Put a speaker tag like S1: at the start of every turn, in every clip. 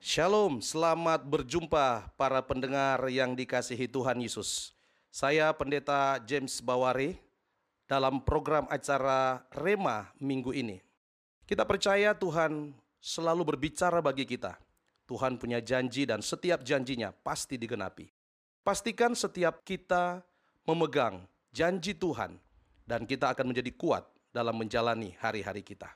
S1: Shalom, selamat berjumpa para pendengar yang dikasihi Tuhan Yesus. Saya Pendeta James Bawari dalam program acara Rema minggu ini. Kita percaya Tuhan selalu berbicara bagi kita. Tuhan punya janji dan setiap janjinya pasti digenapi. Pastikan setiap kita memegang janji Tuhan dan kita akan menjadi kuat dalam menjalani hari-hari kita.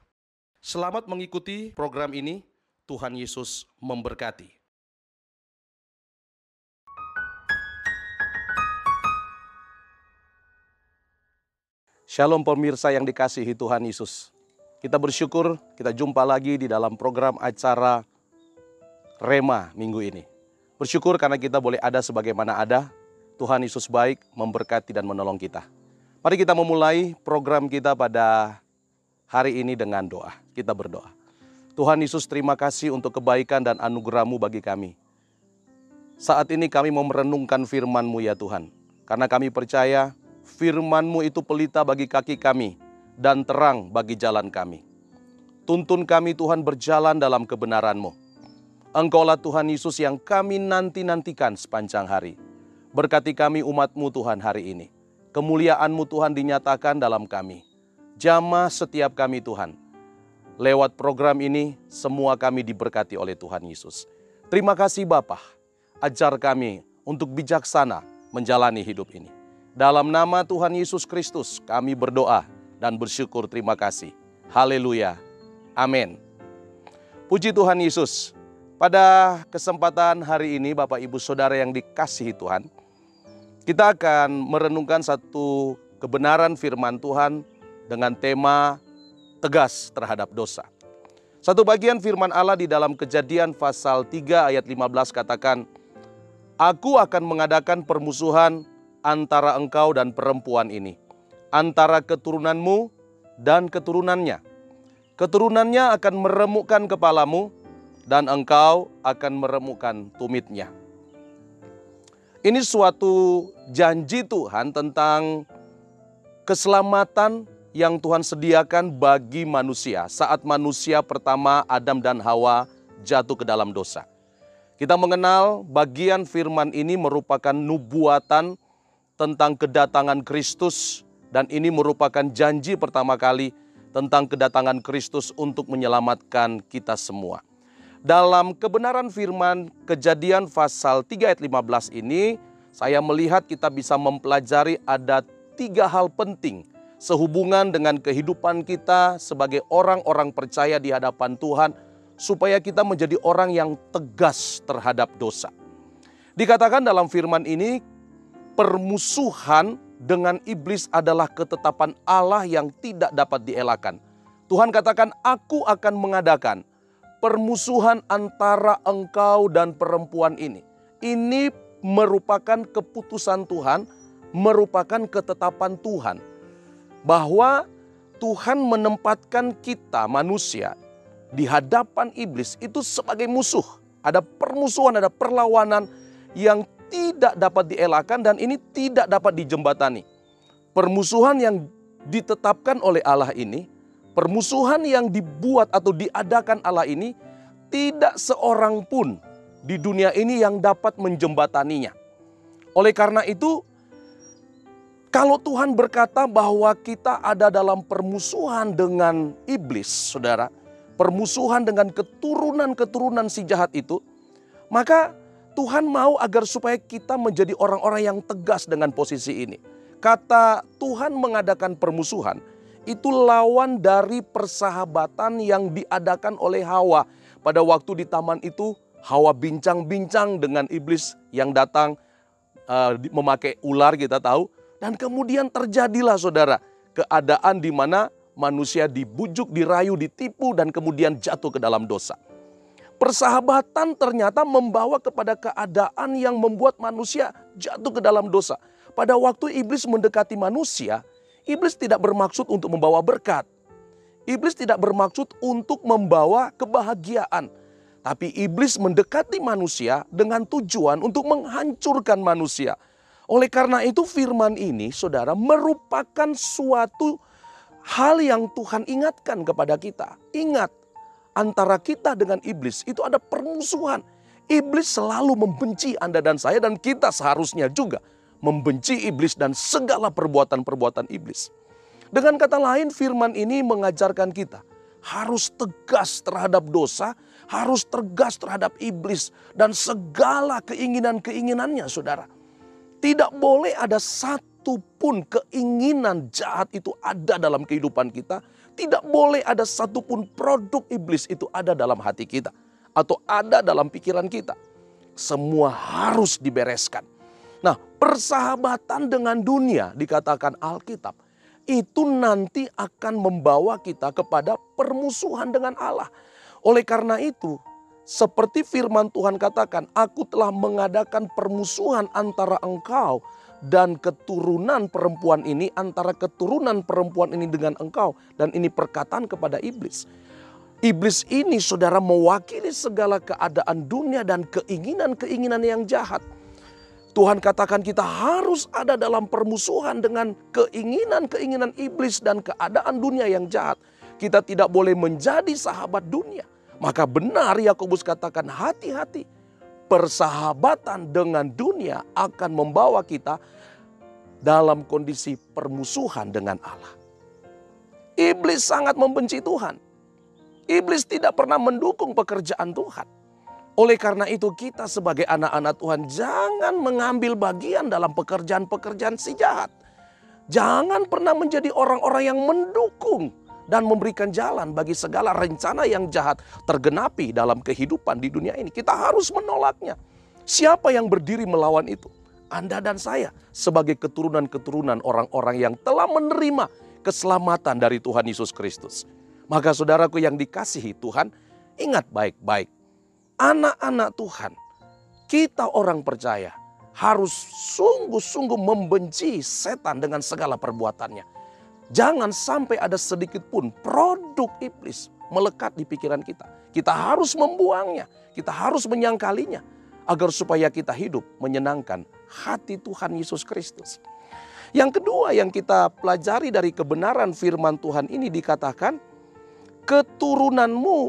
S1: Selamat mengikuti program ini. Tuhan Yesus memberkati. Shalom pemirsa yang dikasihi Tuhan Yesus. Kita bersyukur kita jumpa lagi di dalam program acara Rema minggu ini. Bersyukur karena kita boleh ada sebagaimana ada. Tuhan Yesus baik memberkati dan menolong kita. Mari kita memulai program kita pada hari ini dengan doa. Kita berdoa. Tuhan Yesus terima kasih untuk kebaikan dan anugerahmu bagi kami. Saat ini kami mau merenungkan firman-Mu ya Tuhan. Karena kami percaya firman-Mu itu pelita bagi kaki kami dan terang bagi jalan kami. Tuntun kami Tuhan berjalan dalam kebenaran-Mu. Engkaulah Tuhan Yesus yang kami nanti-nantikan sepanjang hari. Berkati kami umat-Mu Tuhan hari ini. Kemuliaan-Mu Tuhan dinyatakan dalam kami. Jamah setiap kami Tuhan Lewat program ini, semua kami diberkati oleh Tuhan Yesus. Terima kasih Bapa, ajar kami untuk bijaksana menjalani hidup ini. Dalam nama Tuhan Yesus Kristus, kami berdoa dan bersyukur terima kasih. Haleluya. Amin. Puji Tuhan Yesus. Pada kesempatan hari ini Bapak Ibu Saudara yang dikasihi Tuhan, kita akan merenungkan satu kebenaran firman Tuhan dengan tema tegas terhadap dosa. Satu bagian firman Allah di dalam kejadian pasal 3 ayat 15 katakan, Aku akan mengadakan permusuhan antara engkau dan perempuan ini, antara keturunanmu dan keturunannya. Keturunannya akan meremukkan kepalamu, dan engkau akan meremukkan tumitnya. Ini suatu janji Tuhan tentang keselamatan yang Tuhan sediakan bagi manusia saat manusia pertama Adam dan Hawa jatuh ke dalam dosa. Kita mengenal bagian firman ini merupakan nubuatan tentang kedatangan Kristus dan ini merupakan janji pertama kali tentang kedatangan Kristus untuk menyelamatkan kita semua. Dalam kebenaran firman kejadian pasal 3 ayat 15 ini, saya melihat kita bisa mempelajari ada tiga hal penting sehubungan dengan kehidupan kita sebagai orang-orang percaya di hadapan Tuhan, supaya kita menjadi orang yang tegas terhadap dosa. Dikatakan dalam firman ini, permusuhan dengan iblis adalah ketetapan Allah yang tidak dapat dielakkan. Tuhan katakan, "Aku akan mengadakan permusuhan antara engkau dan perempuan ini." Ini merupakan keputusan Tuhan, merupakan ketetapan Tuhan bahwa Tuhan menempatkan kita manusia di hadapan iblis itu sebagai musuh. Ada permusuhan, ada perlawanan yang tidak dapat dielakkan dan ini tidak dapat dijembatani. Permusuhan yang ditetapkan oleh Allah ini, permusuhan yang dibuat atau diadakan Allah ini tidak seorang pun di dunia ini yang dapat menjembataninya. Oleh karena itu, kalau Tuhan berkata bahwa kita ada dalam permusuhan dengan iblis, saudara, permusuhan dengan keturunan-keturunan si jahat itu, maka Tuhan mau agar supaya kita menjadi orang-orang yang tegas dengan posisi ini. Kata Tuhan mengadakan permusuhan, itu lawan dari persahabatan yang diadakan oleh Hawa. Pada waktu di taman itu, Hawa bincang-bincang dengan iblis yang datang uh, memakai ular kita tahu dan kemudian terjadilah saudara keadaan di mana manusia dibujuk, dirayu, ditipu dan kemudian jatuh ke dalam dosa. Persahabatan ternyata membawa kepada keadaan yang membuat manusia jatuh ke dalam dosa. Pada waktu iblis mendekati manusia, iblis tidak bermaksud untuk membawa berkat. Iblis tidak bermaksud untuk membawa kebahagiaan. Tapi iblis mendekati manusia dengan tujuan untuk menghancurkan manusia oleh karena itu firman ini saudara merupakan suatu hal yang Tuhan ingatkan kepada kita. Ingat antara kita dengan iblis itu ada permusuhan. Iblis selalu membenci Anda dan saya dan kita seharusnya juga membenci iblis dan segala perbuatan-perbuatan iblis. Dengan kata lain firman ini mengajarkan kita harus tegas terhadap dosa, harus tegas terhadap iblis dan segala keinginan-keinginannya saudara. Tidak boleh ada satu pun keinginan jahat itu ada dalam kehidupan kita. Tidak boleh ada satupun produk iblis itu ada dalam hati kita atau ada dalam pikiran kita. Semua harus dibereskan. Nah, persahabatan dengan dunia dikatakan Alkitab itu nanti akan membawa kita kepada permusuhan dengan Allah. Oleh karena itu, seperti firman Tuhan katakan, "Aku telah mengadakan permusuhan antara engkau dan keturunan perempuan ini, antara keturunan perempuan ini dengan engkau." Dan ini perkataan kepada iblis. Iblis ini saudara mewakili segala keadaan dunia dan keinginan-keinginan yang jahat. Tuhan katakan kita harus ada dalam permusuhan dengan keinginan-keinginan iblis dan keadaan dunia yang jahat. Kita tidak boleh menjadi sahabat dunia. Maka benar Yakobus katakan hati-hati. Persahabatan dengan dunia akan membawa kita dalam kondisi permusuhan dengan Allah. Iblis sangat membenci Tuhan. Iblis tidak pernah mendukung pekerjaan Tuhan. Oleh karena itu kita sebagai anak-anak Tuhan jangan mengambil bagian dalam pekerjaan-pekerjaan si jahat. Jangan pernah menjadi orang-orang yang mendukung dan memberikan jalan bagi segala rencana yang jahat tergenapi dalam kehidupan di dunia ini. Kita harus menolaknya. Siapa yang berdiri melawan itu? Anda dan saya sebagai keturunan-keturunan orang-orang yang telah menerima keselamatan dari Tuhan Yesus Kristus. Maka saudaraku yang dikasihi Tuhan, ingat baik-baik. Anak-anak Tuhan, kita orang percaya harus sungguh-sungguh membenci setan dengan segala perbuatannya. Jangan sampai ada sedikit pun produk iblis melekat di pikiran kita. Kita harus membuangnya, kita harus menyangkalinya agar supaya kita hidup menyenangkan hati Tuhan Yesus Kristus. Yang kedua yang kita pelajari dari kebenaran firman Tuhan ini dikatakan keturunanmu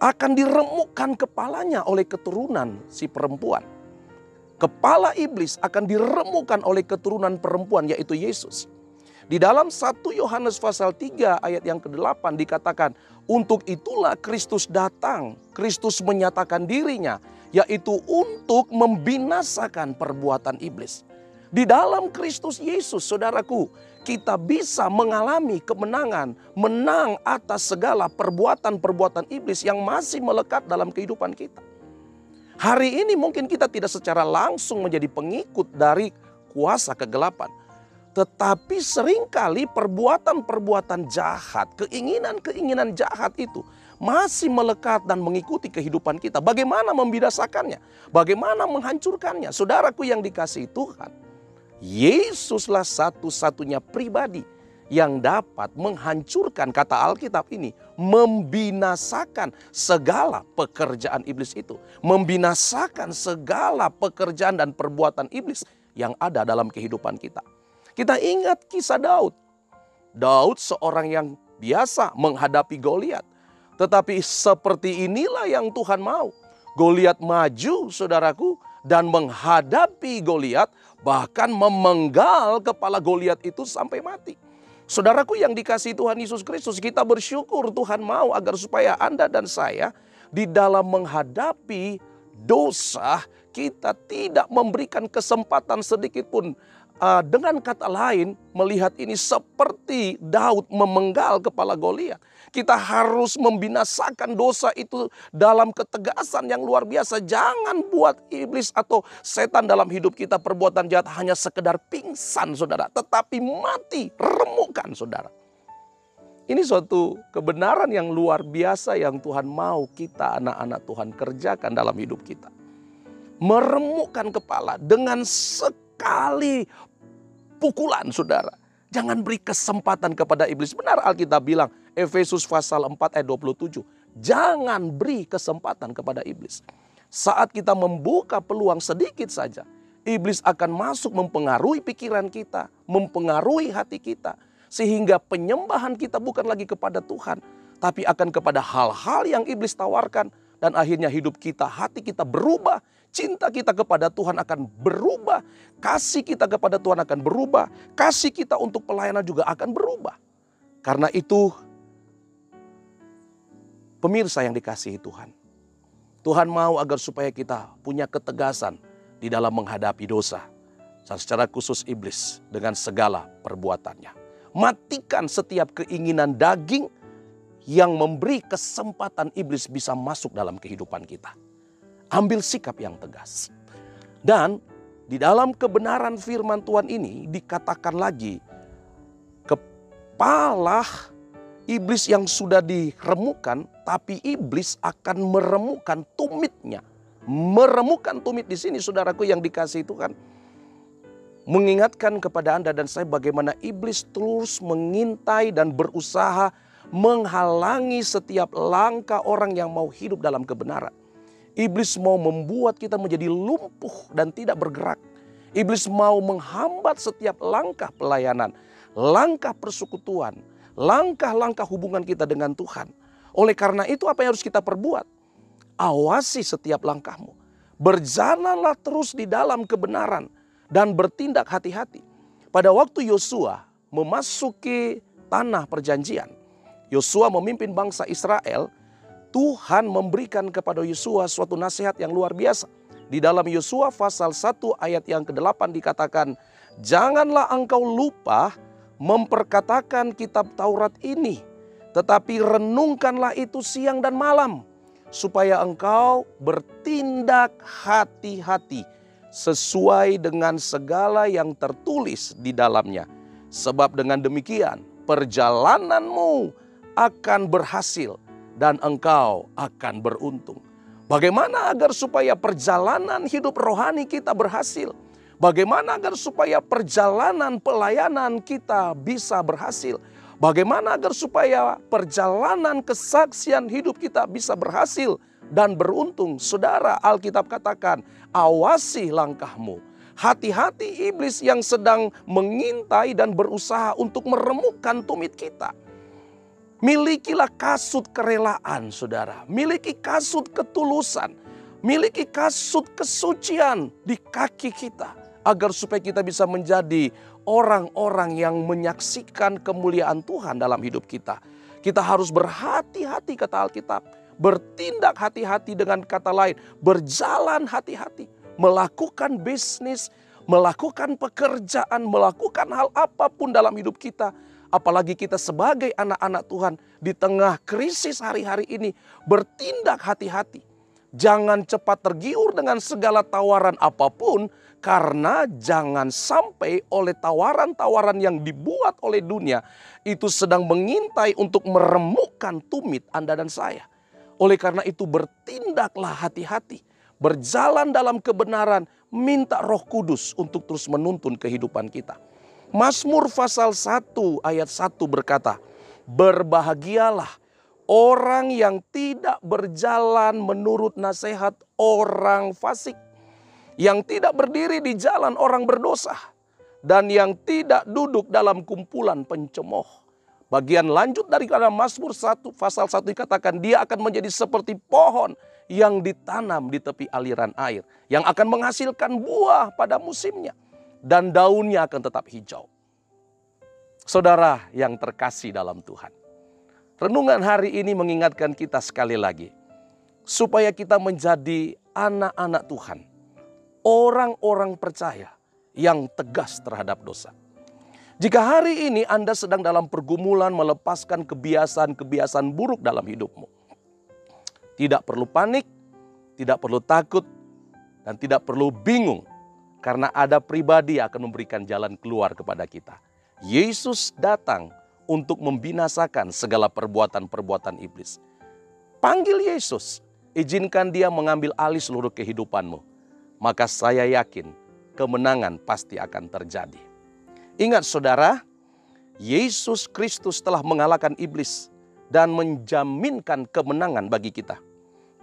S1: akan diremukkan kepalanya oleh keturunan si perempuan. Kepala iblis akan diremukkan oleh keturunan perempuan yaitu Yesus. Di dalam 1 Yohanes pasal 3 ayat yang ke-8 dikatakan, untuk itulah Kristus datang, Kristus menyatakan dirinya, yaitu untuk membinasakan perbuatan iblis. Di dalam Kristus Yesus, saudaraku, kita bisa mengalami kemenangan, menang atas segala perbuatan-perbuatan iblis yang masih melekat dalam kehidupan kita. Hari ini mungkin kita tidak secara langsung menjadi pengikut dari kuasa kegelapan. Tetapi sering kali perbuatan-perbuatan jahat, keinginan-keinginan jahat itu masih melekat dan mengikuti kehidupan kita. Bagaimana membinasakannya? Bagaimana menghancurkannya? Saudaraku yang dikasih Tuhan, Yesuslah satu-satunya pribadi yang dapat menghancurkan kata Alkitab ini, membinasakan segala pekerjaan iblis itu, membinasakan segala pekerjaan dan perbuatan iblis yang ada dalam kehidupan kita. Kita ingat kisah Daud. Daud seorang yang biasa menghadapi Goliat, tetapi seperti inilah yang Tuhan mau. Goliat maju, saudaraku, dan menghadapi Goliat bahkan memenggal kepala Goliat itu sampai mati. Saudaraku yang dikasih Tuhan Yesus Kristus, kita bersyukur Tuhan mau agar supaya Anda dan saya di dalam menghadapi dosa kita tidak memberikan kesempatan sedikit pun uh, dengan kata lain melihat ini seperti Daud memenggal kepala Goliat. Kita harus membinasakan dosa itu dalam ketegasan yang luar biasa. Jangan buat iblis atau setan dalam hidup kita perbuatan jahat hanya sekedar pingsan saudara. Tetapi mati, remukan saudara. Ini suatu kebenaran yang luar biasa yang Tuhan mau kita anak-anak Tuhan kerjakan dalam hidup kita. Meremukkan kepala dengan sekali pukulan saudara. Jangan beri kesempatan kepada iblis. Benar Alkitab bilang, Efesus pasal 4 ayat 27. Jangan beri kesempatan kepada iblis. Saat kita membuka peluang sedikit saja, iblis akan masuk mempengaruhi pikiran kita, mempengaruhi hati kita. Sehingga penyembahan kita bukan lagi kepada Tuhan, tapi akan kepada hal-hal yang iblis tawarkan dan akhirnya hidup kita, hati kita berubah, cinta kita kepada Tuhan akan berubah, kasih kita kepada Tuhan akan berubah, kasih kita untuk pelayanan juga akan berubah. Karena itu pemirsa yang dikasihi Tuhan. Tuhan mau agar supaya kita punya ketegasan di dalam menghadapi dosa. Dan secara khusus iblis dengan segala perbuatannya. Matikan setiap keinginan daging yang memberi kesempatan iblis bisa masuk dalam kehidupan kita. Ambil sikap yang tegas. Dan di dalam kebenaran firman Tuhan ini dikatakan lagi, kepala iblis yang sudah diremukan, tapi iblis akan meremukan tumitnya meremukan tumit di sini saudaraku yang dikasih Tuhan. Mengingatkan kepada Anda dan saya bagaimana iblis terus mengintai dan berusaha menghalangi setiap langkah orang yang mau hidup dalam kebenaran. Iblis mau membuat kita menjadi lumpuh dan tidak bergerak. Iblis mau menghambat setiap langkah pelayanan, langkah persekutuan, langkah-langkah hubungan kita dengan Tuhan. Oleh karena itu apa yang harus kita perbuat? awasi setiap langkahmu. Berjalanlah terus di dalam kebenaran dan bertindak hati-hati. Pada waktu Yosua memasuki tanah perjanjian, Yosua memimpin bangsa Israel, Tuhan memberikan kepada Yosua suatu nasihat yang luar biasa. Di dalam Yosua pasal 1 ayat yang ke-8 dikatakan, Janganlah engkau lupa memperkatakan kitab Taurat ini, tetapi renungkanlah itu siang dan malam, supaya engkau bertindak hati-hati sesuai dengan segala yang tertulis di dalamnya. Sebab dengan demikian perjalananmu akan berhasil dan engkau akan beruntung. Bagaimana agar supaya perjalanan hidup rohani kita berhasil? Bagaimana agar supaya perjalanan pelayanan kita bisa berhasil? Bagaimana agar supaya perjalanan kesaksian hidup kita bisa berhasil dan beruntung? Saudara, Alkitab katakan, awasi langkahmu. Hati-hati iblis yang sedang mengintai dan berusaha untuk meremukkan tumit kita. Milikilah kasut kerelaan, saudara. Miliki kasut ketulusan. Miliki kasut kesucian di kaki kita. Agar supaya kita bisa menjadi orang-orang yang menyaksikan kemuliaan Tuhan dalam hidup kita. Kita harus berhati-hati kata Alkitab. Bertindak hati-hati dengan kata lain. Berjalan hati-hati. Melakukan bisnis, melakukan pekerjaan, melakukan hal apa pun dalam hidup kita. Apalagi kita sebagai anak-anak Tuhan di tengah krisis hari-hari ini. Bertindak hati-hati. Jangan cepat tergiur dengan segala tawaran apa pun, karena jangan sampai oleh tawaran-tawaran yang dibuat oleh dunia itu sedang mengintai untuk meremukkan tumit Anda dan saya. Oleh karena itu bertindaklah hati-hati. Berjalan dalam kebenaran, minta roh kudus untuk terus menuntun kehidupan kita. Mazmur pasal 1 ayat 1 berkata, Berbahagialah orang yang tidak berjalan menurut nasihat orang fasik yang tidak berdiri di jalan orang berdosa, dan yang tidak duduk dalam kumpulan pencemooh. Bagian lanjut dari kata Mazmur 1 pasal 1 dikatakan dia akan menjadi seperti pohon yang ditanam di tepi aliran air yang akan menghasilkan buah pada musimnya dan daunnya akan tetap hijau. Saudara yang terkasih dalam Tuhan. Renungan hari ini mengingatkan kita sekali lagi supaya kita menjadi anak-anak Tuhan orang-orang percaya yang tegas terhadap dosa. Jika hari ini Anda sedang dalam pergumulan melepaskan kebiasaan-kebiasaan buruk dalam hidupmu, tidak perlu panik, tidak perlu takut, dan tidak perlu bingung karena ada pribadi yang akan memberikan jalan keluar kepada kita. Yesus datang untuk membinasakan segala perbuatan-perbuatan iblis. Panggil Yesus, izinkan dia mengambil alih seluruh kehidupanmu maka saya yakin kemenangan pasti akan terjadi. Ingat saudara, Yesus Kristus telah mengalahkan iblis dan menjaminkan kemenangan bagi kita.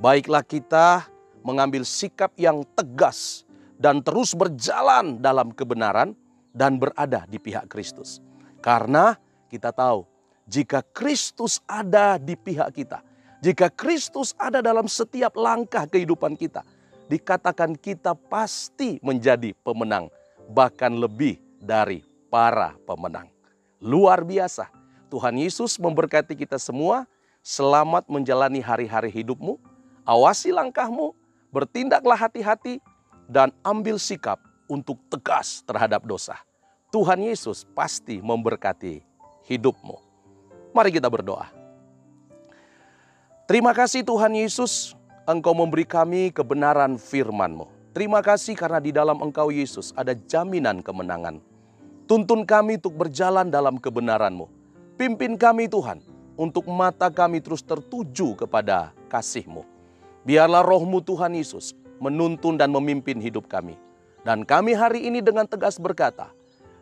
S1: Baiklah kita mengambil sikap yang tegas dan terus berjalan dalam kebenaran dan berada di pihak Kristus. Karena kita tahu jika Kristus ada di pihak kita, jika Kristus ada dalam setiap langkah kehidupan kita, dikatakan kita pasti menjadi pemenang, bahkan lebih dari para pemenang. Luar biasa. Tuhan Yesus memberkati kita semua. Selamat menjalani hari-hari hidupmu. Awasi langkahmu, bertindaklah hati-hati, dan ambil sikap untuk tegas terhadap dosa. Tuhan Yesus pasti memberkati hidupmu. Mari kita berdoa. Terima kasih Tuhan Yesus, Engkau memberi kami kebenaran firman-Mu. Terima kasih karena di dalam Engkau Yesus ada jaminan kemenangan. Tuntun kami untuk berjalan dalam kebenaran-Mu. Pimpin kami Tuhan, untuk mata kami terus tertuju kepada kasih-Mu. Biarlah rohmu Tuhan Yesus menuntun dan memimpin hidup kami. Dan kami hari ini dengan tegas berkata,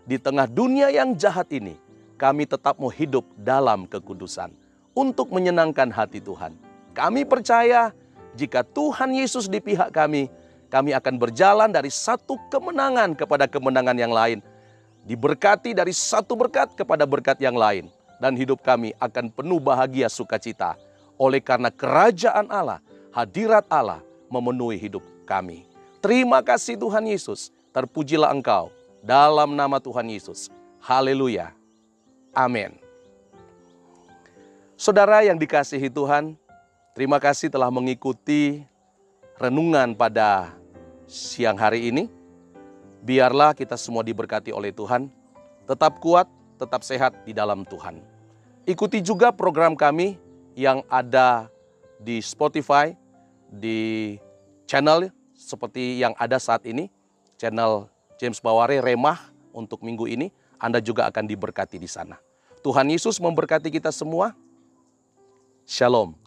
S1: di tengah dunia yang jahat ini, kami tetap mau hidup dalam kekudusan untuk menyenangkan hati Tuhan. Kami percaya jika Tuhan Yesus di pihak kami, kami akan berjalan dari satu kemenangan kepada kemenangan yang lain. Diberkati dari satu berkat kepada berkat yang lain. Dan hidup kami akan penuh bahagia sukacita. Oleh karena kerajaan Allah, hadirat Allah memenuhi hidup kami. Terima kasih Tuhan Yesus. Terpujilah Engkau dalam nama Tuhan Yesus. Haleluya. Amin. Saudara yang dikasihi Tuhan, terima kasih telah mengikuti renungan pada siang hari ini. Biarlah kita semua diberkati oleh Tuhan, tetap kuat, tetap sehat di dalam Tuhan. Ikuti juga program kami yang ada di Spotify, di channel seperti yang ada saat ini, channel James Baware Remah untuk minggu ini, Anda juga akan diberkati di sana. Tuhan Yesus memberkati kita semua. Shalom.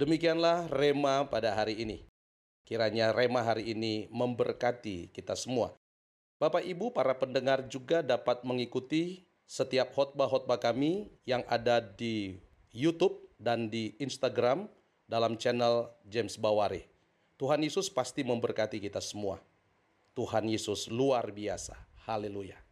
S1: Demikianlah rema pada hari ini. Kiranya rema hari ini memberkati kita semua. Bapak Ibu, para pendengar juga dapat mengikuti setiap khotbah-khotbah kami yang ada di YouTube dan di Instagram dalam channel James Baware. Tuhan Yesus pasti memberkati kita semua. Tuhan Yesus luar biasa. Haleluya.